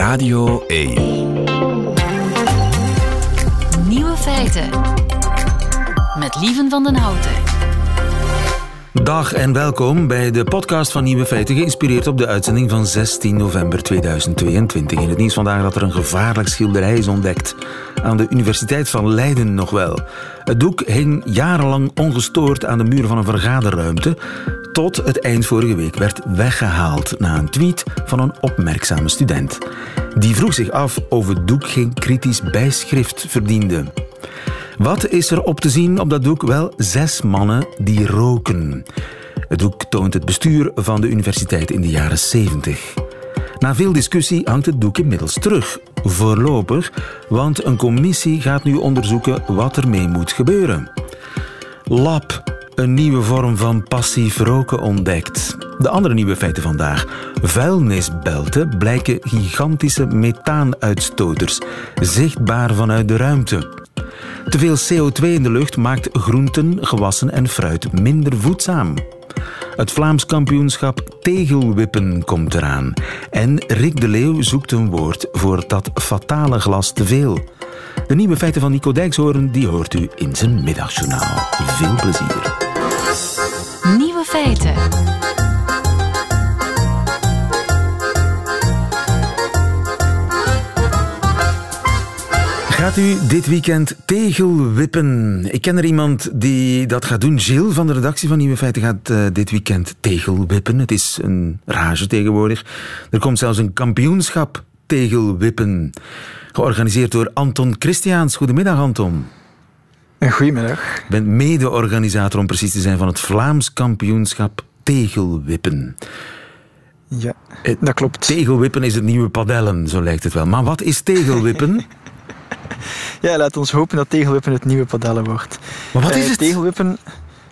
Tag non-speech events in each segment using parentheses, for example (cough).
Radio 1. Nieuwe feiten. Met Lieven van den Houten. Dag en welkom bij de podcast van Nieuwe Feiten, geïnspireerd op de uitzending van 16 november 2022. In het nieuws vandaag dat er een gevaarlijk schilderij is ontdekt. Aan de Universiteit van Leiden nog wel. Het doek hing jarenlang ongestoord aan de muur van een vergaderruimte, tot het eind vorige week werd weggehaald na een tweet van een opmerkzame student. Die vroeg zich af of het doek geen kritisch bijschrift verdiende. Wat is er op te zien op dat doek? Wel, zes mannen die roken. Het doek toont het bestuur van de universiteit in de jaren 70. Na veel discussie hangt het doek inmiddels terug. Voorlopig, want een commissie gaat nu onderzoeken wat er mee moet gebeuren. Lab, een nieuwe vorm van passief roken ontdekt. De andere nieuwe feiten vandaag. Vuilnisbelten blijken gigantische methaanuitstoters, zichtbaar vanuit de ruimte. Te veel CO2 in de lucht maakt groenten, gewassen en fruit minder voedzaam. Het Vlaams kampioenschap tegelwippen komt eraan. En Rick de Leeuw zoekt een woord voor dat fatale glas te veel. De nieuwe feiten van Nico Dijkshoorn die hoort u in zijn middagjournaal. Veel plezier. Feiten. Gaat u dit weekend tegelwippen? Ik ken er iemand die dat gaat doen. Gilles van de redactie van Nieuwe Feiten gaat uh, dit weekend tegelwippen. Het is een rage tegenwoordig. Er komt zelfs een kampioenschap tegelwippen. Georganiseerd door Anton Christiaans. Goedemiddag, Anton. Goedemiddag. Je bent mede-organisator, om precies te zijn, van het Vlaams kampioenschap tegelwippen. Ja, dat klopt. Tegelwippen is het nieuwe padellen, zo lijkt het wel. Maar wat is tegelwippen? (laughs) ja, laat ons hopen dat tegelwippen het nieuwe padellen wordt. Maar wat is het? tegelwippen,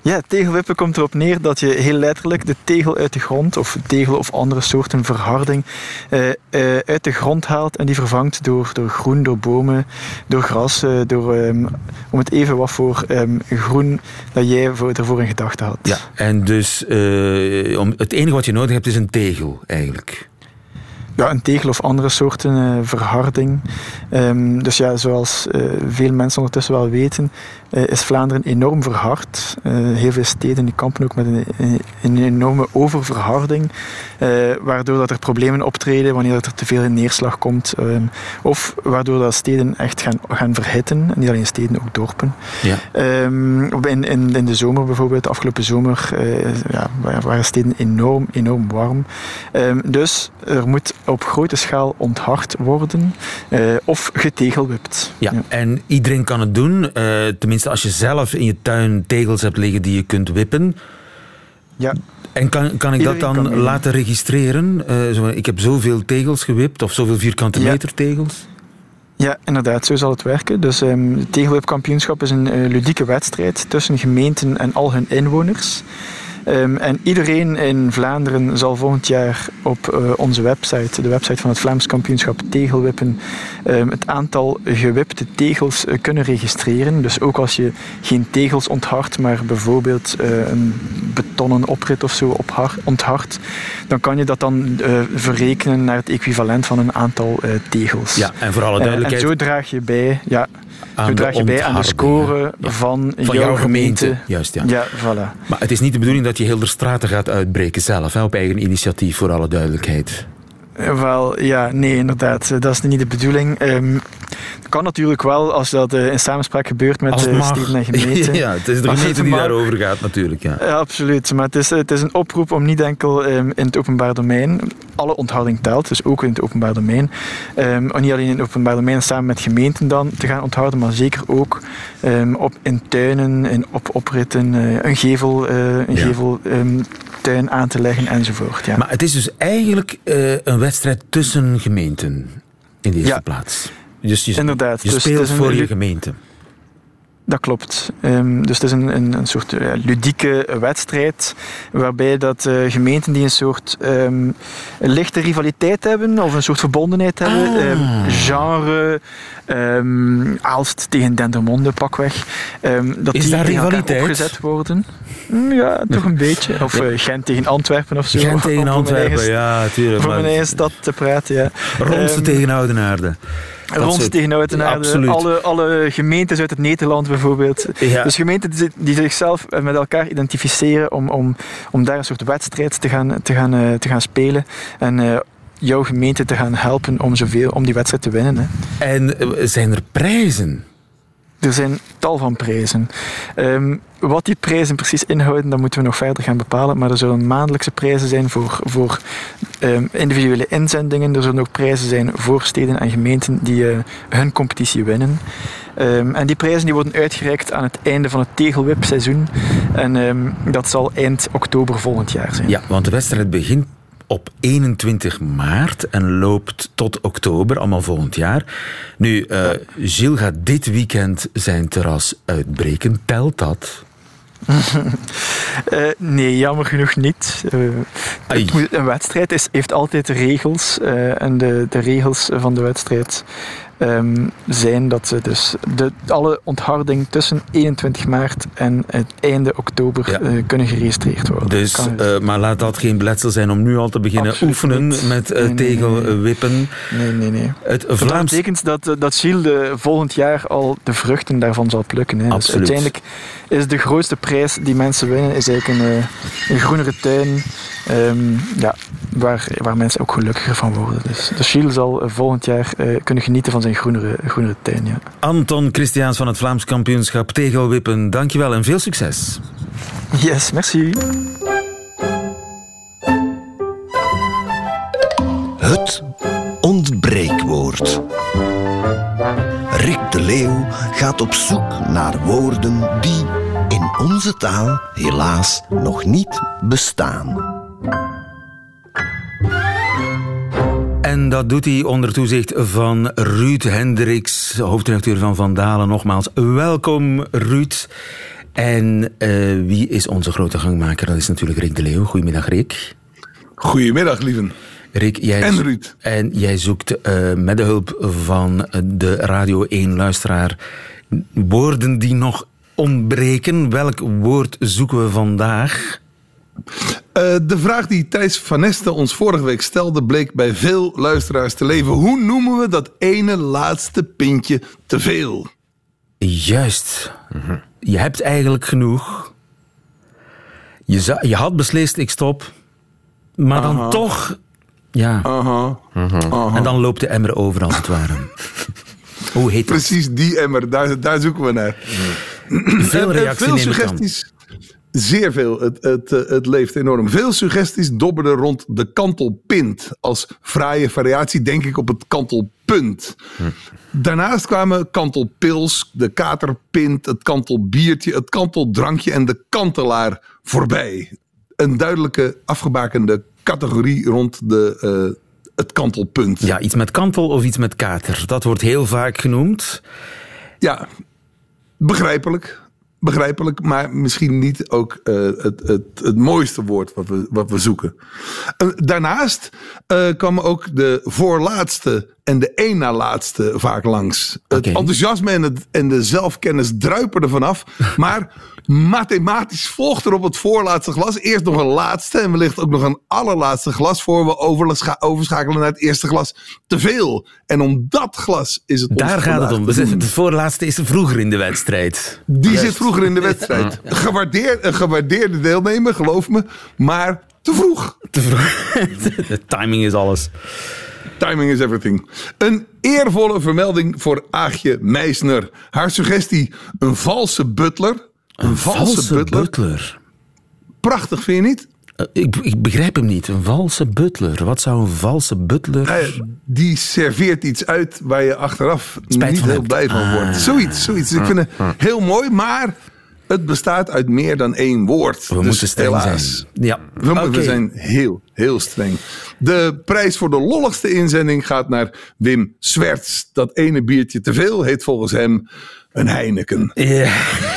ja, tegelwippen komt erop neer dat je heel letterlijk de tegel uit de grond, of tegel of andere soorten verharding, uh, uh, uit de grond haalt en die vervangt door, door groen, door bomen, door gras, uh, door, um, om het even wat voor um, groen dat jij voor, ervoor in gedachten had. Ja, en dus om, het enige wat je nodig hebt is een tegel eigenlijk ja, een tegel of andere soorten uh, verharding. Um, dus ja, zoals uh, veel mensen ondertussen wel weten, is Vlaanderen enorm verhard. heel veel steden die kampen ook met een, een enorme oververharding, waardoor dat er problemen optreden wanneer er te veel neerslag komt, um, of waardoor dat steden echt gaan, gaan verhitten, en niet alleen steden, ook dorpen. Ja. Um, in, in, in de zomer bijvoorbeeld, de afgelopen zomer, ja, waren steden enorm, enorm warm. dus er moet op grote schaal onthard worden of getegelwipt. Ja, ja, en iedereen kan het doen. Uh, tenminste, als je zelf in je tuin tegels hebt liggen die je kunt wippen. Ja. En kan, kan ik dat dan laten registreren? Uh, zo, ik heb zoveel tegels gewipt of zoveel vierkante ja. meter tegels? Ja, inderdaad, zo zal het werken. Dus um, het tegelwipkampioenschap is een uh, ludieke wedstrijd tussen gemeenten en al hun inwoners. Um, en iedereen in Vlaanderen zal volgend jaar op uh, onze website, de website van het Vlaams kampioenschap Tegelwippen, um, het aantal gewipte tegels uh, kunnen registreren. Dus ook als je geen tegels onthardt, maar bijvoorbeeld uh, een betonnen oprit of zo onthardt, dan kan je dat dan verrekenen naar het equivalent van een aantal tegels. Ja, en voor alle duidelijkheid. en zo draag je bij. Ja, aan draag je bij aan de score ja. van, van, jouw, gemeente. gemeente. Juist, ja. Ja, voilà. Maar het is niet de bedoeling dat je heel de straten gaat uitbreken zelf, hè, op eigen initiatief, voor alle duidelijkheid. Wel, ja, nee, inderdaad. Dat is niet de bedoeling. Um, kan natuurlijk wel als dat uh, in samenspraak gebeurt met de steden en (laughs) gemeenten. ja, het is de gemeente die daarover gaat natuurlijk. Ja. ja. absoluut. Maar het is, het is een oproep om niet enkel um, in het openbaar domein, alle onthouding telt, dus ook in het openbaar domein, um, niet alleen in het openbaar domein samen met gemeenten dan te gaan onthouden, maar zeker ook op, in tuinen, in op, opritten, uh, een gevel, uh, een ja. gevel tuin aan te leggen enzovoort. Ja. Maar het is dus eigenlijk een wedstrijd tussen gemeenten in de eerste ja. plaats. Dus je, Inderdaad. je dus speelt voor je gemeente. Dat klopt. Um, dus het is een, een, een soort uh, ludieke wedstrijd waarbij dat uh, gemeenten die een soort um, lichte rivaliteit hebben of een soort verbondenheid hebben, Ah. um, genre, Aalst tegen Dendermonde pakweg, dat Is die daar rivaliteit? opgezet worden. Mm, Ja, toch een beetje. Of uh, Gent tegen Antwerpen of zo. Gent tegen (laughs) Antwerpen, eigen- ja, tuurlijk. Voor mijn eigen stad te praten, ja. Ronsen Ehm, tegen Oudenaarde. Rond. Absoluut. Alle, alle gemeentes uit het Nederland bijvoorbeeld. Ja. Dus gemeenten die- die zichzelf met elkaar identificeren om, om, om daar een soort wedstrijd te gaan, te gaan, eh, te gaan spelen. En eh, jouw gemeente te gaan helpen om, zoveel, om die wedstrijd te winnen. Hè. En eh, zijn er prijzen? Er zijn tal van prijzen. Ehm, wat die prijzen precies inhouden, dat moeten we nog verder gaan bepalen. Maar er zullen maandelijkse prijzen zijn voor, voor ehm, individuele inzendingen. Er zullen ook prijzen zijn voor steden en gemeenten die eh, hun competitie winnen. Ehm, en die prijzen die worden uitgereikt aan het einde van het tegelwipseizoen. En dat zal eind oktober volgend jaar zijn. Ja, want de wedstrijd begint op 21 maart en loopt tot oktober, allemaal volgend jaar. Nu, eh Gilles gaat dit weekend zijn terras uitbreken. Telt dat? (laughs) Eh, nee, jammer genoeg niet. Eh, Ai. het moet- een wedstrijd is, heeft altijd regels. en de, de regels van de wedstrijd ehm, zijn dat ze dus de, alle ontharding tussen 21 maart en het einde oktober Ja. eh, kunnen geregistreerd worden. Dus, dus- eh, maar laat dat geen beletsel zijn om nu al te beginnen Absoluut oefenen niet. met eh, Nee, nee, nee. tegelwippen. nee, nee, nee. Het Dat Vlaams... betekent dat, dat Gilles de, volgend jaar al de vruchten daarvan zal plukken. Hè. Dus Absoluut. uiteindelijk is de grootste prijs die mensen winnen is eigenlijk een, een groenere tuin. ehm, ja, waar, waar mensen ook gelukkiger van worden. Dus, dus Gilles zal eh, volgend jaar eh, kunnen genieten van zijn groenere, groenere tuin. Ja. Anton Christiaans van het Vlaams kampioenschap tegelwippen, dankjewel en veel succes. Yes, merci. Het ontbreekwoord. Rick de Leeuw gaat op zoek naar woorden die in onze taal helaas nog niet bestaan. En dat doet hij onder toezicht van Ruud Hendricks, hoofdredacteur van Vandalen. Nogmaals, welkom Ruud. En eh, wie is onze grote gangmaker? Dat is natuurlijk Rick de Leeuw. Goedemiddag Rick. Goedemiddag, lieven. Rick, jij En Ruud. En jij zoekt eh, met de hulp van de Radio 1-luisteraar woorden die nog ontbreken. Welk woord zoeken we vandaag? Eh, de vraag die Thijs van Neste ons vorige week stelde, bleek bij veel luisteraars te leven. Hoe noemen we dat ene laatste pintje te veel? Juist. Je hebt eigenlijk genoeg. Je, za- je had beslist, ik stop. Maar dan toch... Ja. Aha. En dan loopt de emmer over, als het ware. (laughs) Hoe heet? Precies die emmer, daar, daar zoeken we naar. Veel Eh, eh, reactie veel suggesties. Zeer veel. Het, het, eh, het leeft enorm. Veel suggesties dobberden rond de kantelpint. Als fraaie variatie denk ik op het kantelpunt. Daarnaast kwamen kantelpils, de katerpint, het kantelbiertje, het kanteldrankje en de kantelaar voorbij. Een duidelijke afgebakende categorie rond de, eh, het kantelpunt. Ja, iets met kantel of iets met kater. Dat wordt heel vaak genoemd. Ja, begrijpelijk. Begrijpelijk, maar misschien niet ook eh, het, het, het mooiste woord wat we, wat we zoeken. Daarnaast eh, kwamen ook de voorlaatste en de één na laatste vaak langs. Het enthousiasme en, het, en de zelfkennis druipen er vanaf. (laughs) Maar mathematisch volgt er op het voorlaatste glas eerst nog een laatste en wellicht ook nog een allerlaatste glas voor we overscha- overschakelen naar het eerste glas. Te veel. En om dat glas is het Daar gaat het om. doen. Het voorlaatste is vroeger in de wedstrijd. Die zit vroeger in de wedstrijd. Gewaardeerd, een gewaardeerde deelnemer, geloof me. Maar te vroeg. Te vroeg. (laughs) De timing is alles. Timing is everything. Een eervolle vermelding voor Aagje Meisner. Haar suggestie: een valse butler. Een, valse, butler. butler. Prachtig, vind je niet? Eh, Ik, ik begrijp hem niet. Een valse butler. Wat zou een valse butler... Nou die serveert iets uit waar je achteraf Spijt niet heel blij van Ah. wordt. Zoiets, zoiets. Ik vind het heel mooi, maar het bestaat uit meer dan één woord. We Dus moeten streng helaas. zijn. Ja. We, we zijn heel, heel streng. De prijs voor de lolligste inzending gaat naar Wim Swerts. Dat ene biertje te veel heet volgens hem een Heineken. Ja,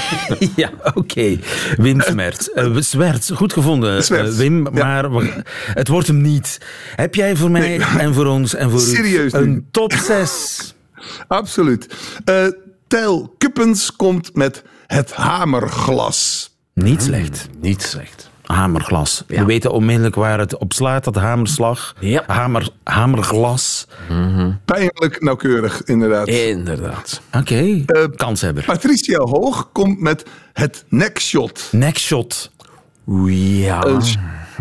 (laughs) ja oké. Wim Smerts. Uh, Smerts, goed gevonden, uh, Smerts, Wim. ja. Maar we- het wordt hem niet. Heb jij voor mij en voor ons en voor Serieus u een top 6? (laughs) Absoluut. Eh Tel Kuppens komt met het hamerglas. Niet slecht. Niet slecht. Hamerglas. Ja. We weten onmiddellijk waar het op slaat, dat hamerslag. Ja. Hamer, hamerglas. Pijnlijk nauwkeurig, inderdaad. Inderdaad. Oké, Eh, kanshebber. Patricia Hoog komt met het neckshot. Neckshot. Ja. Een,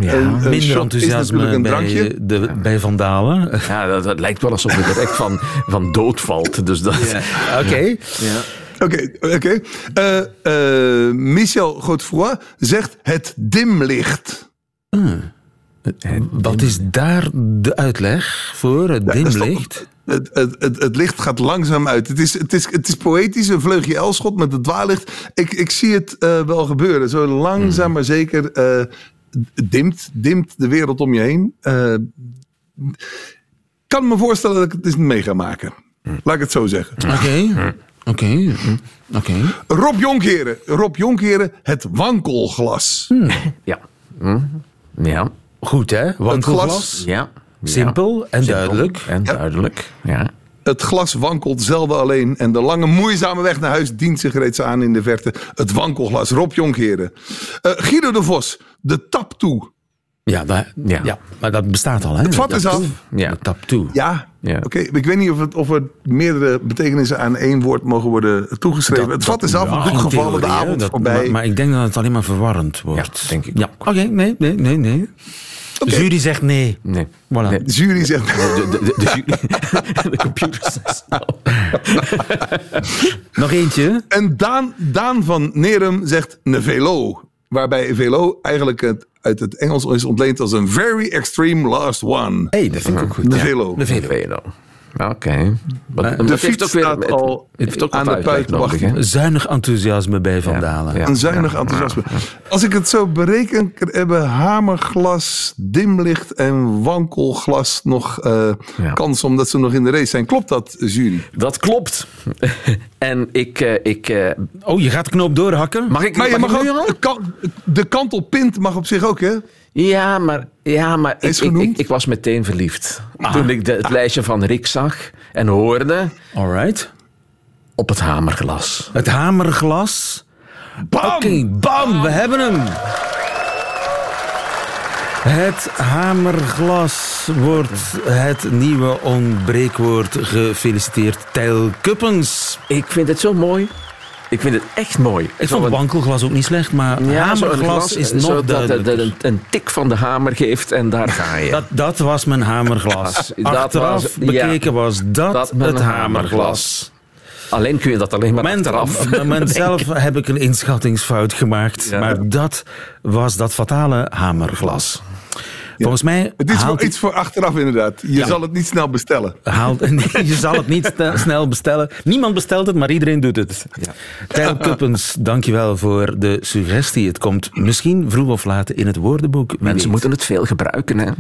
ja. een- een Minder enthousiasme bij, de, bij Van Dalen. ja dat, dat lijkt wel alsof het direct van, van dood valt. Dus dat... Oké. Oké, oké. Eh, eh, Michel Godefroy zegt het dimlicht. Wat is daar de uitleg voor? Het Ja, dimlicht? Het, het, het, het licht gaat langzaam uit. Het is, het is, het is poëtisch, een vleugje Elschot met het dwaallicht. Ik, ik zie het eh, wel gebeuren. Zo langzaam maar zeker eh, dimt, dimt de wereld om je heen. Eh, kan me voorstellen dat ik het eens mee ga maken. Laat ik het zo zeggen. Oké. Oké. Oké. Rob Jonkheren. Rob Jonkheren, het wankelglas. (laughs) Ja. Hm. Ja. Goed, hè? Wankelglas. Ja. Simpel en duidelijk. En duidelijk. Ja. Het glas wankelt zelden alleen en de lange moeizame weg naar huis dient zich reeds aan in de verte. Het wankelglas, Rob Jonkheren. Eh, Guido de Vos, de tap toe. Ja, dat, ja. Ja. maar dat bestaat al, hè? Het vat is af. Ja. De tap toe. Ja, Ja. oké. Ik weet niet of, het, of er meerdere betekenissen aan één woord mogen worden toegeschreven. het vat is af, Ja, een goed in gevallen, de theorie, hè. avond Dat- voorbij. Maar, maar ik denk dat het alleen maar verwarrend wordt. Ja, denk ik Ja, oké. Nee, nee, nee, nee. De jury zegt nee. Nee. Voilà. Nee. De jury zegt... De, de, de, de, de (laughs) computer snel. (laughs) Nog eentje. En Daan, Daan van Nerum zegt een velo. Waarbij velo eigenlijk het, uit het Engels is ontleend als een very extreme last one. Hé, hey, dat vind ik ook goed. De Ja. velo. De velo. Oké. De fiets ook weer- staat het- al het heeft ook aan de puit nodig, hè? Zuinig enthousiasme bij Van Ja, Dalen. ja. Een zuinig enthousiasme. Als ik het zo bereken, hebben hamerglas, dimlicht en wankelglas nog eh, Ja. kans omdat ze nog in de race zijn. Klopt dat, jury? Dat klopt. (laughs) en ik... eh, ik eh, Oh, je gaat de knoop doorhakken? mag ik, Maar je mag ik nu ook, al? de kan- de kantelpint mag op zich ook, hè? Ja, maar, ja, maar ik, ik, genoemd? ik, ik was meteen verliefd. Toen ik de, het lijstje van Rick zag en hoorde Alright. op het hamerglas. Het hamerglas. Bam! Bam, we hebben hem. Het hamerglas wordt het nieuwe onbreekwoord. Gefeliciteerd, Tijl Kuppens. Ik vind het zo mooi. Ik vind het echt mooi. Ik vond het wankelglas ook niet slecht, maar Ja, hamerglas glas, is nog het duidelijker. een, een tik van de hamer geeft en daar ga je. Dat, dat was mijn hamerglas. (laughs) Dat Achteraf was- ja. bekeken was dat, Dat het hamerglas. hamerglas. Alleen kun je dat alleen maar Moment, achteraf. op het moment (laughs) zelf heb ik een inschattingsfout gemaakt. Ja. Maar dat was dat fatale hamerglas. Volgens mij Het is iets voor achteraf, inderdaad. Je Ja. zal het niet snel bestellen. Haalt, (laughs) nee, je zal het niet sne- snel bestellen. Niemand bestelt het, maar iedereen doet het. Ja. Tijl (laughs) Kuppens, dankjewel voor de suggestie. Het komt misschien vroeg of laat in het woordenboek. Mensen weet. moeten het veel gebruiken. Hè?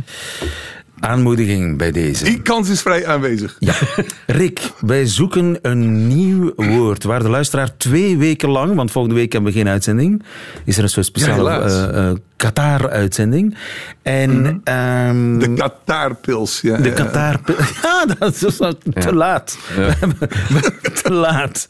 Aanmoediging bij deze. Die kans is vrij aanwezig. Ja. (laughs) Rick, wij zoeken een nieuw woord waar de luisteraar twee weken lang, want volgende week hebben we geen uitzending, is er een soort speciale Ja, eh, eh, Qatar-uitzending. En ehm, De Qatar-pils. Ja, de ja. Qatar... (laughs) Ja, dat is te laat. (laughs) Te laat.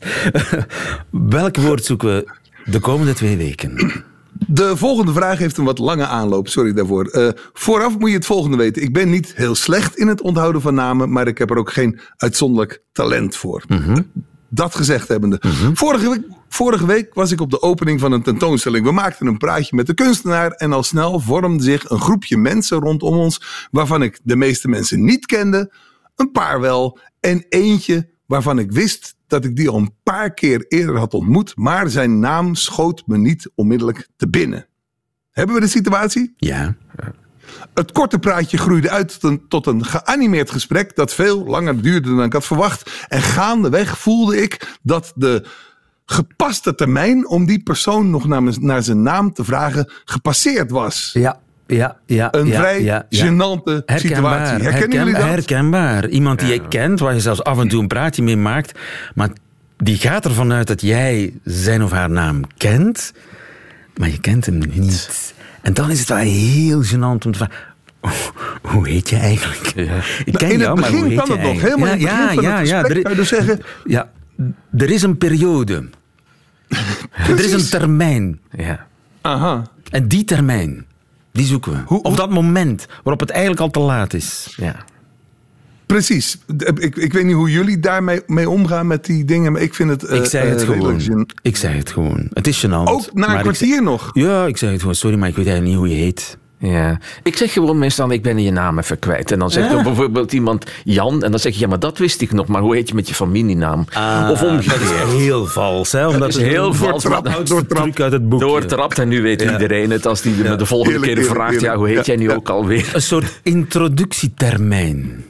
Welk woord zoeken we de komende twee weken? De volgende vraag heeft een wat lange aanloop. Sorry daarvoor. Eh, vooraf moet je het volgende weten. Ik ben niet heel slecht in het onthouden van namen, maar ik heb er ook geen uitzonderlijk talent voor. Dat gezegd hebbende. vorige, week, vorige week was ik op de opening van een tentoonstelling. We maakten een praatje met de kunstenaar en al snel vormde zich een groepje mensen rondom ons, waarvan ik de meeste mensen niet kende, een paar wel en eentje waarvan ik wist dat ik die al een paar keer eerder had ontmoet, maar zijn naam schoot me niet onmiddellijk te binnen. Hebben we de situatie? Ja. Het korte praatje groeide uit tot een, tot een geanimeerd gesprek dat veel langer duurde dan ik had verwacht. En gaandeweg voelde ik dat de gepaste termijn om die persoon nog naar, naar zijn naam te vragen gepasseerd was. Ja, ja, ja. Een ja, vrij ja, ja. gênante situatie. Herkennen jullie dat? Herkenbaar. Iemand die je kent, waar je zelfs af en toe een praatje mee maakt. Maar die gaat ervan uit dat jij zijn of haar naam kent, maar je kent hem niet. En dan is het wel heel gênant om te vragen... "Oh, hoe heet je eigenlijk? Ik ken Nou, in jou, het maar begin heet kan het nog. Helemaal in het begin van het gesprek er- kan je dus zeggen... ja, er is een periode. (laughs) er is een termijn. Ja. Aha. En die termijn, die zoeken we. Hoe- of dat moment waarop het eigenlijk al te laat is. ja. Precies. Ik, ik weet niet hoe jullie daarmee mee omgaan met die dingen, maar ik vind het. ik eh, zei het eh, gewoon. redelijk gênant. Ik zei het gewoon. Het is gênant. Ook na een ik kwartier nog. zei- ja, ik zei het gewoon. Sorry, maar ik weet eigenlijk niet hoe je heet. Ja, ik zeg gewoon meestal, ik ben je naam even kwijt. En dan zegt er bijvoorbeeld iemand Jan, en dan zeg je, ja, maar dat wist ik nog, maar hoe heet je met je familienaam? of omgekeerd. Dat is heel vals, hè? Omdat is het heel vals, doortrap- maar- oudste truc uit het boek. Doortrapt en nu weet iedereen het als die me de volgende Heerlijk, keer heerlijk, vraagt, ja, hoe heet jij nu Ja, ook alweer? Een soort introductietermijn.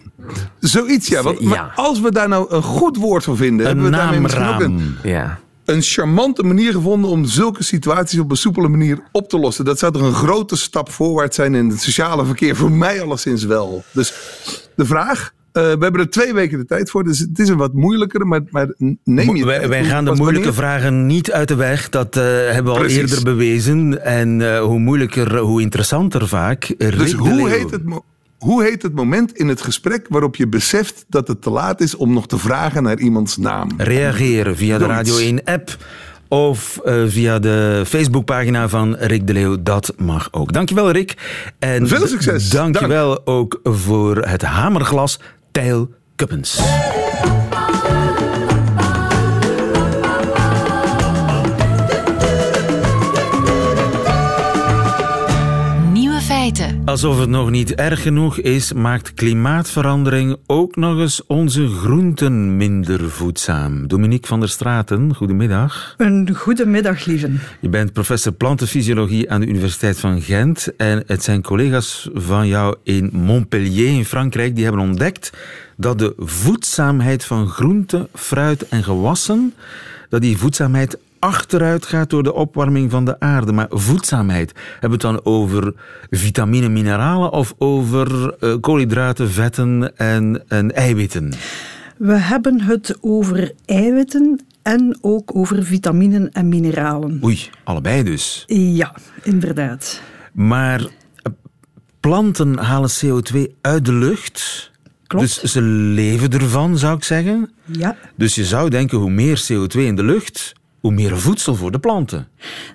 Zoiets, ja. Want, Ja. Maar als we daar nou een goed woord voor vinden, hebben Een we daarmee misschien ook naamraam. een, Ja. Een charmante manier gevonden om zulke situaties op een soepele manier op te lossen. Dat zou toch een grote stap voorwaarts zijn in het sociale verkeer. Voor mij alleszins wel. Dus de vraag. eh, we hebben er twee weken de tijd voor, dus het is een wat moeilijkere, maar, maar neem je Wij, wij gaan de moeilijke wanneer? vragen niet uit de weg. Dat eh, hebben we al eerder bewezen. En eh, hoe moeilijker, hoe interessanter vaak. Dus Rick hoe heet, het, hoe heet het moment in het gesprek waarop je beseft dat het te laat is om nog te vragen naar iemands naam? Reageren via de. Radio 1-app of eh, via de Facebookpagina van Rick de Leeuw. Dat mag ook. Dankjewel, Rick. En Veel succes. Dankjewel ook voor het hamerglas Tijl Kuppens. Alsof het nog niet erg genoeg is, maakt klimaatverandering ook nog eens onze groenten minder voedzaam. Dominique van der Straten, goedemiddag. Een goede middag, lieven. Je bent professor plantenfysiologie aan de Universiteit van Gent. En het zijn collega's van jou in Montpellier in Frankrijk die hebben ontdekt dat de voedzaamheid van groenten, fruit en gewassen, dat die voedzaamheid achteruit gaat door de opwarming van de aarde. Maar voedzaamheid, hebben we het dan over vitamine, mineralen of over eh, koolhydraten, vetten en, en eiwitten? We hebben het over eiwitten en ook over vitaminen en mineralen. Oei, allebei dus. Ja, inderdaad. Maar eh, planten halen CO2 uit de lucht. Klopt. Dus ze leven ervan, zou ik zeggen. Ja, Dus je zou denken, hoe meer CO2 in de lucht, hoe meer voedsel voor de planten.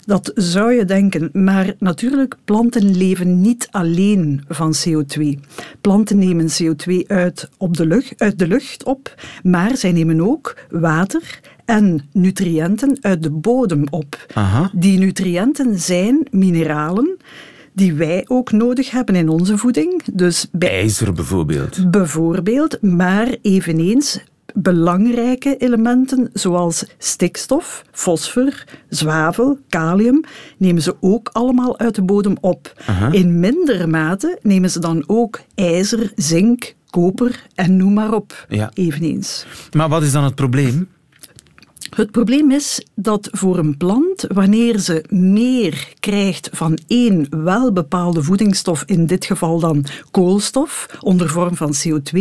dat zou je denken. Maar natuurlijk, planten leven niet alleen van CO2. Planten nemen CO2 uit, op de lucht, uit de lucht op, maar zij nemen ook water en nutriënten uit de bodem op. Aha. Die nutriënten zijn mineralen die wij ook nodig hebben in onze voeding. Dus bij IJzer bijvoorbeeld. bijvoorbeeld, maar eveneens belangrijke elementen zoals stikstof, fosfor, zwavel, kalium nemen ze ook allemaal uit de bodem op. In mindere mate nemen ze dan ook ijzer, zink, koper en noem maar op. Ja. Eveneens. Maar wat is dan het probleem? Het probleem is dat voor een plant, wanneer ze meer krijgt van één welbepaalde voedingsstof, in dit geval dan koolstof, onder vorm van CO2,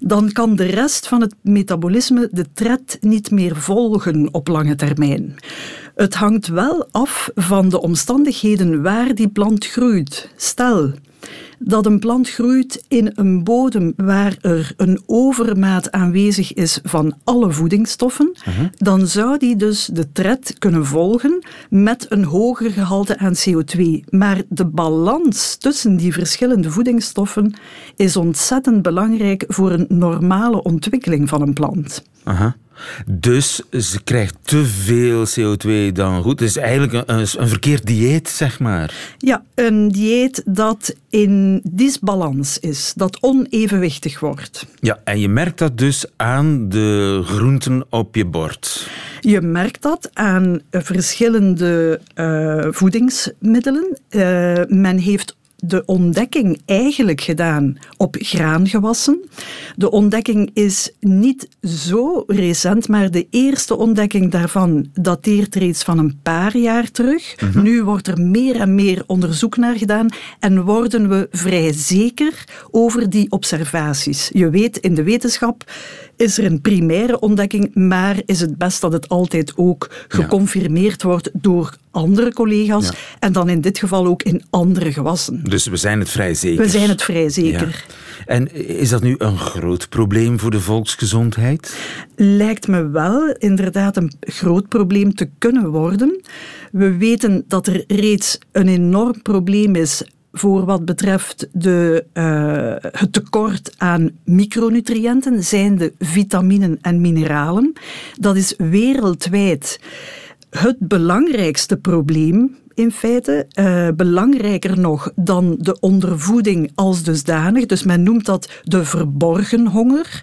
dan kan de rest van het metabolisme de tred niet meer volgen op lange termijn. Het hangt wel af van de omstandigheden waar die plant groeit. Stel dat een plant groeit in een bodem waar er een overmaat aanwezig is van alle voedingsstoffen, dan zou die dus de tred kunnen volgen met een hoger gehalte aan CO2. Maar de balans tussen die verschillende voedingsstoffen is ontzettend belangrijk voor een normale ontwikkeling van een plant. Aha. Dus ze krijgt te veel CO2 dan goed. Het is eigenlijk een, een, een verkeerd dieet, zeg maar. Ja, een dieet dat in disbalans is, dat onevenwichtig wordt. Ja, en je merkt dat dus aan de groenten op je bord. Je merkt dat aan verschillende eh, voedingsmiddelen. Eh, men heeft de ontdekking eigenlijk gedaan op graangewassen. De ontdekking is niet zo recent, maar de eerste ontdekking daarvan dateert reeds van een paar jaar terug. Mhm. Nu wordt er meer en meer onderzoek naar gedaan en worden we vrij zeker over die observaties. Je weet, in de wetenschap is er een primaire ontdekking, maar is het best dat het altijd ook geconfirmeerd wordt door andere collega's Ja. en dan in dit geval ook in andere gewassen. Dus we zijn het vrij zeker. We zijn het vrij zeker. Ja. En is dat nu een groot probleem voor de volksgezondheid? lijkt me wel inderdaad een groot probleem te kunnen worden. We weten dat er reeds een enorm probleem is voor wat betreft de, eh, het tekort aan micronutriënten, zijn de vitaminen en mineralen. Dat is wereldwijd het belangrijkste probleem in feite. Eh, belangrijker nog dan de ondervoeding als dusdanig. Dus men noemt dat de verborgen honger.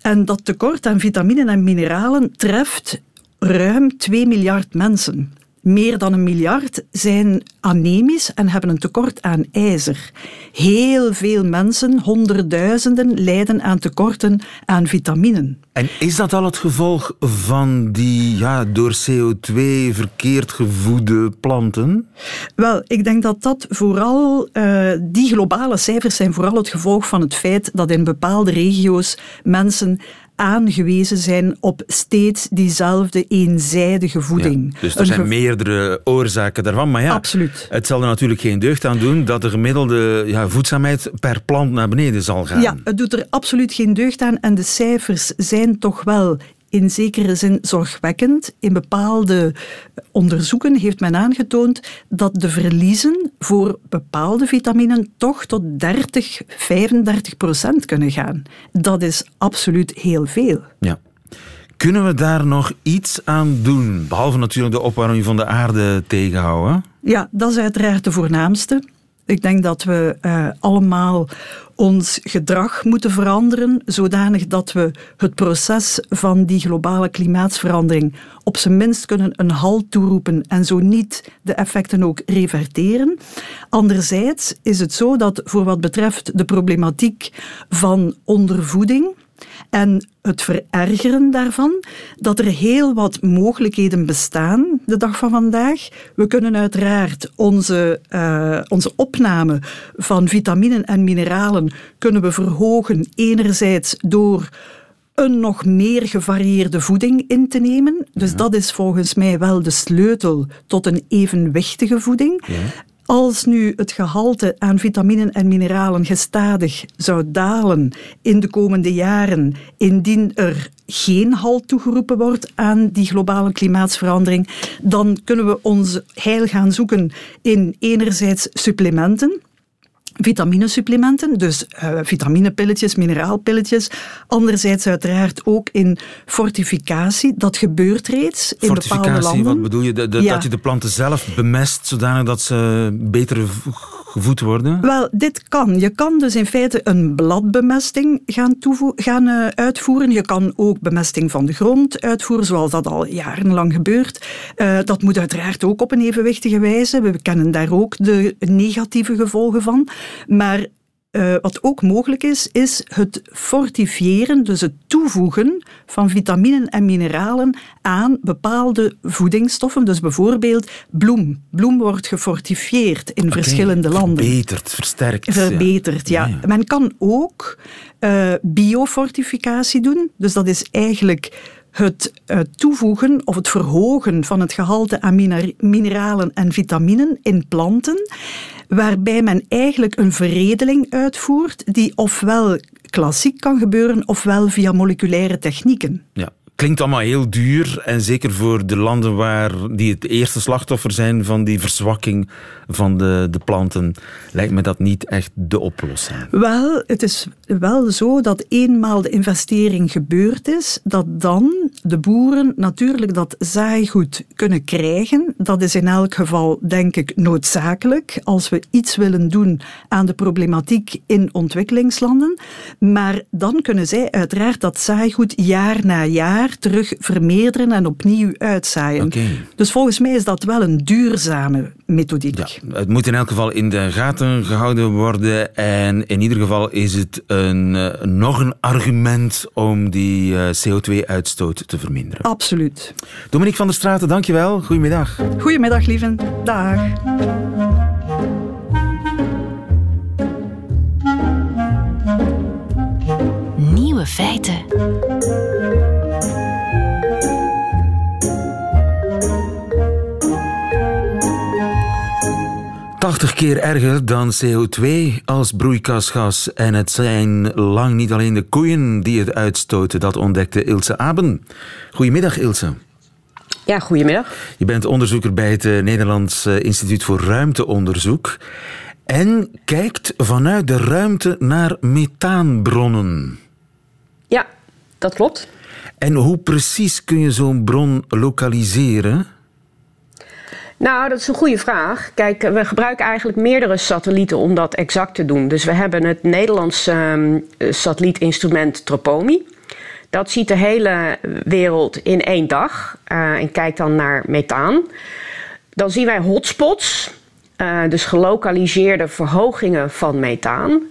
En dat tekort aan vitaminen en mineralen treft ruim 2 miljard mensen. Meer dan een miljard zijn anemisch en hebben een tekort aan ijzer. Heel veel mensen, honderdduizenden, lijden aan tekorten aan vitaminen. En is dat al het gevolg van die ja, door CO2 verkeerd gevoede planten? Wel, ik denk dat dat vooral, eh, die globale cijfers zijn vooral het gevolg van het feit dat in bepaalde regio's mensen aangewezen zijn op steeds diezelfde eenzijdige voeding. Ja, dus er Een zijn meerdere oorzaken daarvan. Maar ja, Absoluut. het zal er natuurlijk geen deugd aan doen dat de gemiddelde ja, voedzaamheid per plant naar beneden zal gaan. Ja, het doet er absoluut geen deugd aan en de cijfers zijn toch wel in zekere zin zorgwekkend. In bepaalde onderzoeken heeft men aangetoond dat de verliezen voor bepaalde vitaminen toch tot 30, 35 procent kunnen gaan. Dat is absoluut heel veel. Ja. Kunnen we daar nog iets aan doen? Behalve natuurlijk de opwarming van de aarde tegenhouden. Ja, dat is uiteraard de voornaamste. Ik denk dat we eh, allemaal ons gedrag moeten veranderen, zodanig dat we het proces van die globale klimaatsverandering op zijn minst kunnen een halt toeroepen en zo niet de effecten ook reverteren. Anderzijds is het zo dat voor wat betreft de problematiek van ondervoeding, en het verergeren daarvan, dat er heel wat mogelijkheden bestaan de dag van vandaag. We kunnen uiteraard onze, eh, onze opname van vitaminen en mineralen kunnen we verhogen enerzijds door een nog meer gevarieerde voeding in te nemen. Dus dat is volgens mij wel de sleutel tot een evenwichtige voeding. Als nu het gehalte aan vitaminen en mineralen gestadig zou dalen in de komende jaren, indien er geen halt toegeroepen wordt aan die globale klimaatsverandering, dan kunnen we ons heil gaan zoeken in enerzijds supplementen. Vitaminesupplementen, dus eh, vitaminepilletjes, mineraalpilletjes. Anderzijds uiteraard ook in fortificatie. Dat gebeurt reeds in bepaalde Fortificatie, landen. wat bedoel je? De- de- Ja. Dat je de planten zelf bemest zodanig dat ze beter gevoed worden? Wel, dit kan. Je kan dus in feite een bladbemesting gaan, gaan eh, uitvoeren. Je kan ook bemesting van de grond uitvoeren, zoals dat al jarenlang gebeurt. Eh, dat moet uiteraard ook op een evenwichtige wijze. We kennen daar ook de negatieve gevolgen van. Maar eh, wat ook mogelijk is, is het fortifiëren, dus het toevoegen van vitaminen en mineralen aan bepaalde voedingsstoffen. Dus bijvoorbeeld bloem. Bloem wordt gefortifieerd in verschillende landen. Verbeterd, versterkt. Verbeterd, ja. Ja. Men kan ook eh, biofortificatie doen. Dus dat is eigenlijk het eh, toevoegen of het verhogen van het gehalte aan mineralen en vitaminen in planten, waarbij men eigenlijk een veredeling uitvoert die ofwel klassiek kan gebeuren ofwel via moleculaire technieken. Ja. Klinkt allemaal heel duur en zeker voor de landen waar die het eerste slachtoffer zijn van die verzwakking van de, de planten, lijkt me dat niet echt de oplossing. Wel, het is wel zo dat eenmaal de investering gebeurd is, dat dan de boeren natuurlijk dat zaaigoed kunnen krijgen. Dat is in elk geval, denk ik, noodzakelijk als we iets willen doen aan de problematiek in ontwikkelingslanden. Maar dan kunnen zij uiteraard dat zaaigoed jaar na jaar jaar terug vermeerderen en opnieuw uitzaaien. Dus volgens mij is dat wel een duurzame methodiek. Ja, het moet in elk geval in de gaten gehouden worden. En in ieder geval is het een, eh, nog een argument om die eh, CO2-uitstoot te verminderen. Absoluut. Dominique van der Straten, dankjewel. Goedemiddag. Goedemiddag, lieven. Dag. Nieuwe feiten. Tachtig keer erger dan CO2 als broeikasgas. En het zijn lang niet alleen de koeien die het uitstoten, dat ontdekte Ilse Aben. Goedemiddag Ilse. Ja, goedemiddag. Je bent onderzoeker bij het eh, Nederlands eh, Instituut voor Ruimteonderzoek. En kijkt vanuit de ruimte naar methaanbronnen. Ja, dat klopt. En hoe precies kun je zo'n bron lokaliseren? Nou, dat is een goede vraag. Kijk, we gebruiken eigenlijk meerdere satellieten om dat exact te doen. Dus we hebben het Nederlandse ehm, satellietinstrument Tropomi. Dat ziet de hele wereld in één dag eh, en kijkt dan naar methaan. Dan zien wij hotspots, eh, dus gelokaliseerde verhogingen van methaan.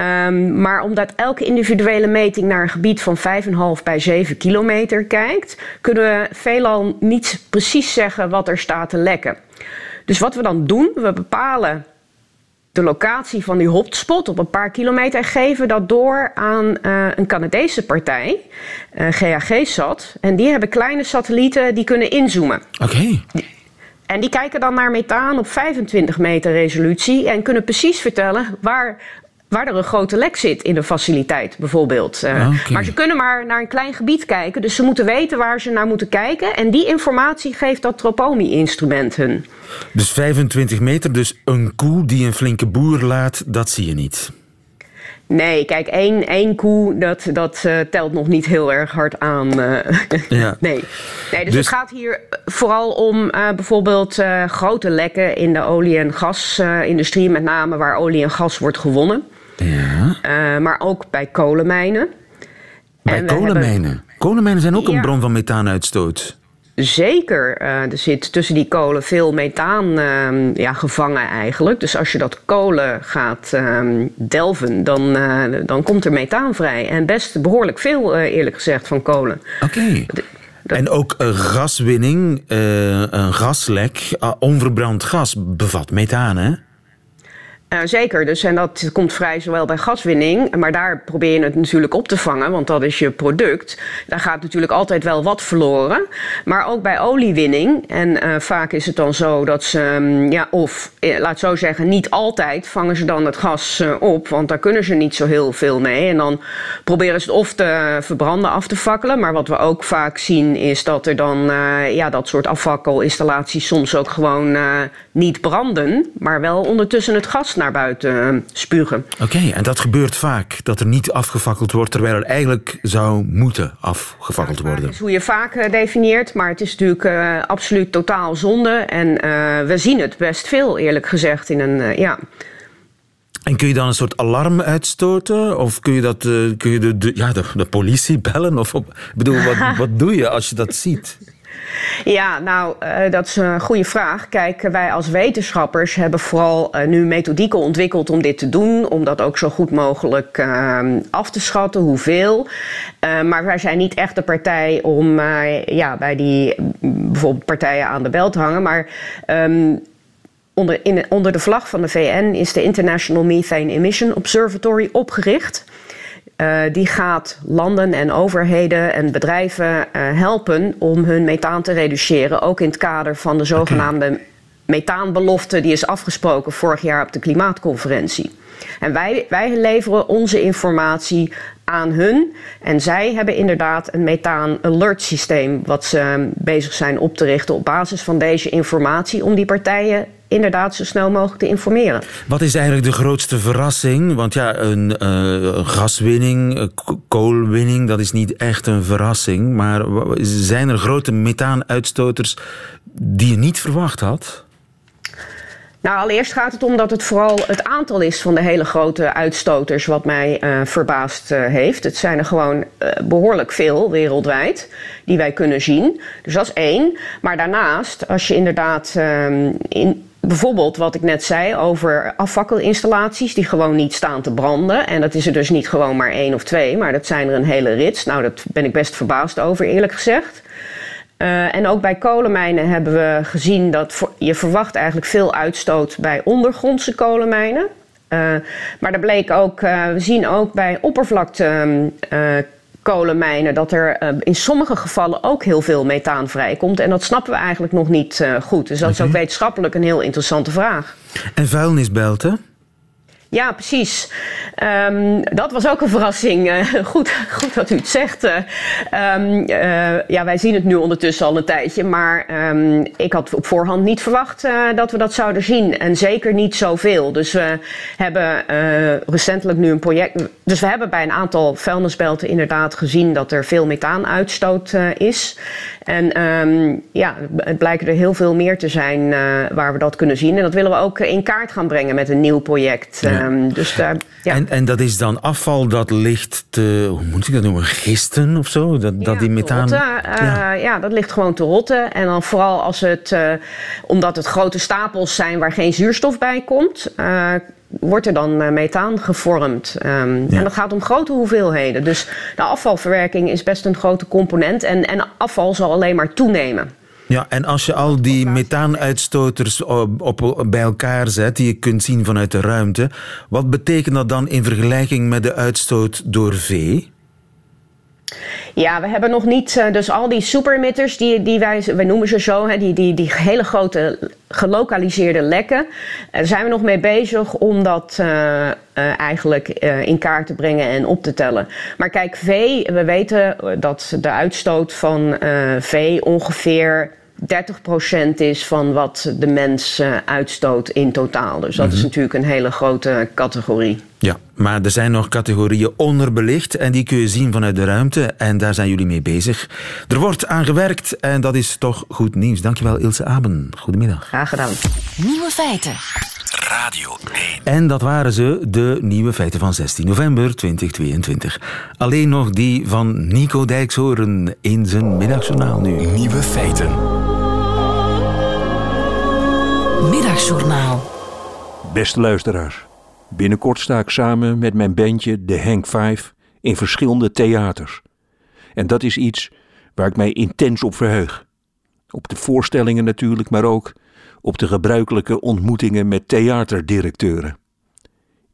Um, maar omdat elke individuele meting naar een gebied van 5,5 bij 7 kilometer kijkt, kunnen we veelal niet precies zeggen wat er staat te lekken. Dus wat we dan doen, we bepalen de locatie van die hotspot op een paar kilometer en geven dat door aan uh, een Canadese partij, uh, GAG-SAT. En die hebben kleine satellieten die kunnen inzoomen. Oké. Okay. En die kijken dan naar methaan op 25 meter resolutie en kunnen precies vertellen waar waar er een grote lek zit in de faciliteit, bijvoorbeeld. Uh, okay. Maar ze kunnen maar naar een klein gebied kijken, dus ze moeten weten waar ze naar moeten kijken. En die informatie geeft dat Tropomi-instrument hun. Dus 25 meter, dus een koe die een flinke boer laat, dat zie je niet? Nee, kijk, één, één koe, dat, dat uh, telt nog niet heel erg hard aan. Uh, (laughs) ja. nee. nee, dus, dus, het gaat hier vooral om uh, bijvoorbeeld grote lekken in de olie- en gasindustrie, met name waar olie en gas wordt gewonnen. Ja. maar ook bij kolenmijnen. Bij kolenmijnen? Hebben... Kolenmijnen zijn ook ja. een bron van methaanuitstoot. Zeker. Uh, er zit tussen die kolen veel methaan uh, ja, gevangen eigenlijk. Dus als je dat kolen gaat uh, delven, dan, uh, dan komt er methaan vrij. En best behoorlijk veel, eerlijk gezegd, van kolen. Oké. Okay. En ook gaswinning, een gaslek, onverbrand gas bevat methaan, hè? Uh, zeker, dus en dat komt vrij zowel bij gaswinning, maar daar probeer je het natuurlijk op te vangen, want dat is je product. Daar gaat natuurlijk altijd wel wat verloren. Maar ook bij oliewinning, en uh, vaak is het dan zo dat ze, um, ja, of eh, laat zo zeggen, niet altijd vangen ze dan het gas op, want daar kunnen ze niet zo heel veel mee. En dan proberen ze het of te verbranden, af te fakkelen. Maar wat we ook vaak zien is dat er dan ja, dat soort afvakkelinstallaties soms ook gewoon niet branden, maar wel ondertussen het gas naar buiten spugen. Oké, okay, en dat gebeurt vaak, dat er niet afgefakkeld wordt, terwijl er eigenlijk zou moeten afgefakkeld worden. Dat is hoe je vaak uh, definieert, maar het is natuurlijk uh, absoluut totaal zonde. En uh, we zien het best veel, eerlijk gezegd, in een, ja... En kun je dan een soort alarm uitstoten? Of kun je, dat, kun je de, de, ja, de, de politie bellen? Of op, ik bedoel, wat, (laughs) wat doe je als je dat ziet? Ja, nou, uh, dat is een goede vraag. Kijk, wij als wetenschappers hebben vooral uh, nu methodieken ontwikkeld om dit te doen. Om dat ook zo goed mogelijk uh, af te schatten, hoeveel. maar wij zijn niet echt de partij om ja, bij die bijvoorbeeld partijen aan de bel te hangen. Maar. Um, onder, in, onder de vlag van de VN is de International Methane Emission Observatory opgericht. Uh, die gaat landen en overheden en bedrijven uh, helpen om hun methaan te reduceren. Ook in het kader van de zogenaamde okay. methaanbelofte die is afgesproken vorig jaar op de klimaatconferentie. En wij, wij leveren onze informatie aan hun. En zij hebben inderdaad een methaan alert systeem wat ze bezig zijn op te richten op basis van deze informatie om die partijen inderdaad zo snel mogelijk te informeren. Wat is eigenlijk de grootste verrassing? Want ja, een uh, gaswinning, koolwinning, dat is niet echt een verrassing. Maar zijn er grote methaanuitstoters die je niet verwacht had? Nou, allereerst gaat het om dat het vooral het aantal is van de hele grote uitstoters wat mij uh, verbaasd uh, heeft. Het zijn er gewoon uh, behoorlijk veel wereldwijd die wij kunnen zien. Dus dat is één. Maar daarnaast, als je inderdaad um, in, bijvoorbeeld wat ik net zei over afvakkelinstallaties die gewoon niet staan te branden. En dat is er dus niet gewoon maar één of twee, maar dat zijn er een hele rits. Nou, daar ben ik best verbaasd over, eerlijk gezegd. Uh, en ook bij kolenmijnen hebben we gezien dat je verwacht eigenlijk veel uitstoot bij ondergrondse kolenmijnen. Uh, maar er bleek ook, uh, we zien ook bij oppervlakte kolenmijnen dat er in sommige gevallen ook heel veel methaan vrijkomt. En dat snappen we eigenlijk nog niet goed. Dus dat okay. is ook wetenschappelijk een heel interessante vraag. En vuilnisbelten? Ja, precies. Um, dat was ook een verrassing. Uh, (laughs) goed, goed dat u het zegt. Uh, uh, ja, wij zien het nu ondertussen al een tijdje. Maar um, ik had op voorhand niet verwacht dat we dat zouden zien. En zeker niet zoveel. Dus we hebben recentelijk nu een project. Dus we hebben bij een aantal vuilnisbelten inderdaad gezien dat er veel methaanuitstoot is. En ja, het blijken er heel veel meer te zijn waar we dat kunnen zien. En dat willen we ook in kaart gaan brengen met een nieuw project. Ja. Um, dus daar, ja. en, en dat is dan afval dat ligt te, hoe moet ik dat noemen, gisten of zo? Dat, dat ja, die methaan... Ja. ja. dat ligt gewoon te rotten. En dan vooral als het, uh, omdat het grote stapels zijn waar geen zuurstof bij komt... Uh, wordt er dan methaan gevormd. Um, ja. En dat gaat om grote hoeveelheden. Dus de afvalverwerking is best een grote component. En, en afval zal alleen maar toenemen. Ja, en als je al die methaanuitstoters op, op, bij elkaar zet, die je kunt zien vanuit de ruimte, wat betekent dat dan in vergelijking met de uitstoot door vee? Ja, we hebben nog niet. Dus al die superemitters, die, die wij, wij noemen ze zo, die, die, die hele grote gelokaliseerde lekken. Daar zijn we nog mee bezig om dat uh, uh, eigenlijk uh, in kaart te brengen en op te tellen. Maar kijk, vee, we weten dat de uitstoot van vee ongeveer 30% is van wat de mens uh, uitstoot in totaal. Dus dat mm -hmm. is natuurlijk een hele grote categorie. Ja, maar er zijn nog categorieën onderbelicht en die kun je zien vanuit de ruimte en daar zijn jullie mee bezig. Er wordt aan gewerkt en dat is toch goed nieuws. Dankjewel Ilse Aben. Goedemiddag. Graag gedaan. Nieuwe feiten. Radio 1. En dat waren ze, de nieuwe feiten van 16 november 2022. Alleen nog die van Nico Dijkshoorn in zijn middagjournaal nu. Nieuwe feiten. Middagjournaal. Beste luisteraars, binnenkort sta ik samen met mijn bandje The Hank 5 in verschillende theaters. En dat is iets waar ik mij intens op verheug. Op de voorstellingen natuurlijk, maar ook op de gebruikelijke ontmoetingen met theaterdirecteuren.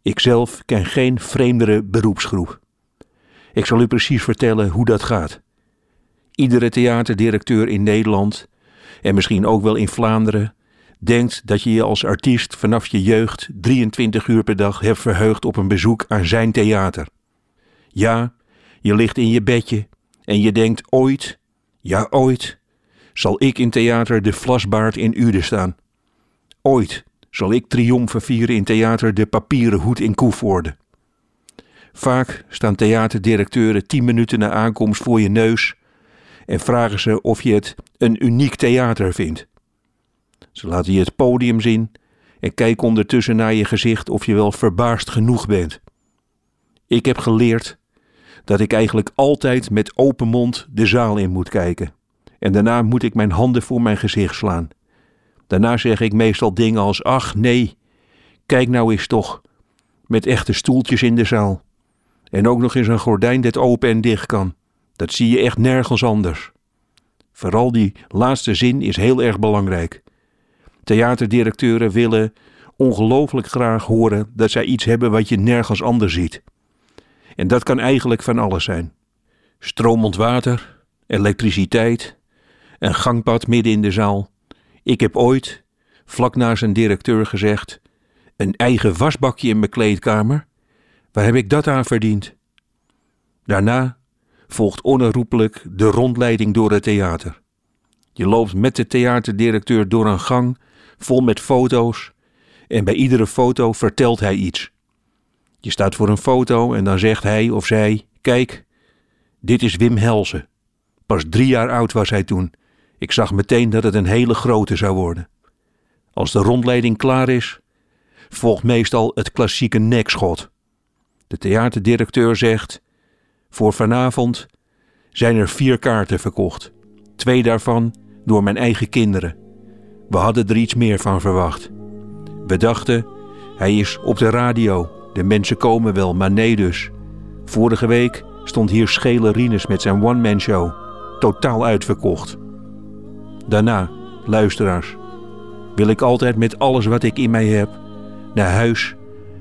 Ikzelf ken geen vreemdere beroepsgroep. Ik zal u precies vertellen hoe dat gaat. Iedere theaterdirecteur in Nederland, en misschien ook wel in Vlaanderen, denkt dat je je als artiest vanaf je jeugd 23 uur per dag hebt verheugd op een bezoek aan zijn theater. Ja, je ligt in je bedje en je denkt ooit, ja ooit, zal ik in theater de Vlasbaard in Uden staan. Ooit zal ik triomfen vieren in theater de papieren hoed in Koevoorde. Vaak staan theaterdirecteuren tien minuten na aankomst voor je neus en vragen ze of je het een uniek theater vindt. Ze laten je het podium zien en kijken ondertussen naar je gezicht of je wel verbaasd genoeg bent. Ik heb geleerd dat ik eigenlijk altijd met open mond de zaal in moet kijken. En daarna moet ik mijn handen voor mijn gezicht slaan. Daarna zeg ik meestal dingen als: Ach nee, kijk nou eens toch. Met echte stoeltjes in de zaal. En ook nog eens een gordijn dat open en dicht kan. Dat zie je echt nergens anders. Vooral die laatste zin is heel erg belangrijk. Theaterdirecteuren willen ongelooflijk graag horen dat zij iets hebben wat je nergens anders ziet. En dat kan eigenlijk van alles zijn: stromend water, elektriciteit, een gangpad midden in de zaal. Ik heb ooit, vlak na zijn directeur, gezegd: Een eigen wasbakje in mijn kleedkamer? Waar heb ik dat aan verdiend? Daarna volgt onherroepelijk de rondleiding door het theater. Je loopt met de theaterdirecteur door een gang vol met foto's en bij iedere foto vertelt hij iets. Je staat voor een foto en dan zegt hij of zij: Kijk, dit is Wim Helsen. Pas drie jaar oud was hij toen. Ik zag meteen dat het een hele grote zou worden. Als de rondleiding klaar is, volgt meestal het klassieke nekschot. De theaterdirecteur zegt: Voor vanavond zijn er vier kaarten verkocht. Twee daarvan door mijn eigen kinderen. We hadden er iets meer van verwacht. We dachten: hij is op de radio. De mensen komen wel, maar nee dus. Vorige week stond hier Schele Rines met zijn one-man show. Totaal uitverkocht. Daarna, luisteraars, wil ik altijd met alles wat ik in mij heb naar huis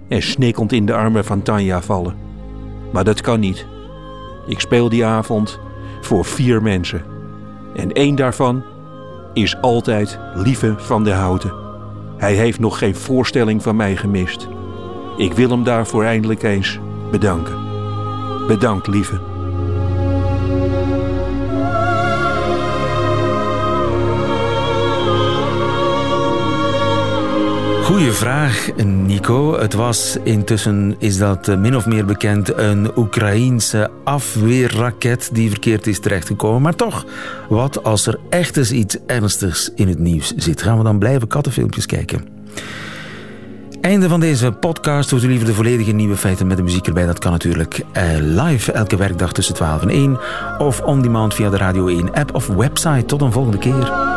en snikkend in de armen van Tanja vallen. Maar dat kan niet. Ik speel die avond voor vier mensen. En één daarvan is altijd Lieve van der Houten. Hij heeft nog geen voorstelling van mij gemist. Ik wil hem daarvoor eindelijk eens bedanken. Bedankt, lieve. Goeie vraag, Nico. Het was intussen, is dat eh, min of meer bekend, een Oekraïense afweerraket die verkeerd is terechtgekomen. Maar toch, wat als er echt eens iets ernstigs in het nieuws zit? Gaan we dan blijven kattenfilmpjes kijken? Einde van deze podcast. Hoort u liever de volledige nieuwe feiten met de muziek erbij? Dat kan natuurlijk eh, live elke werkdag tussen 12 en 1. Of on demand via de Radio 1 app of website. Tot een volgende keer.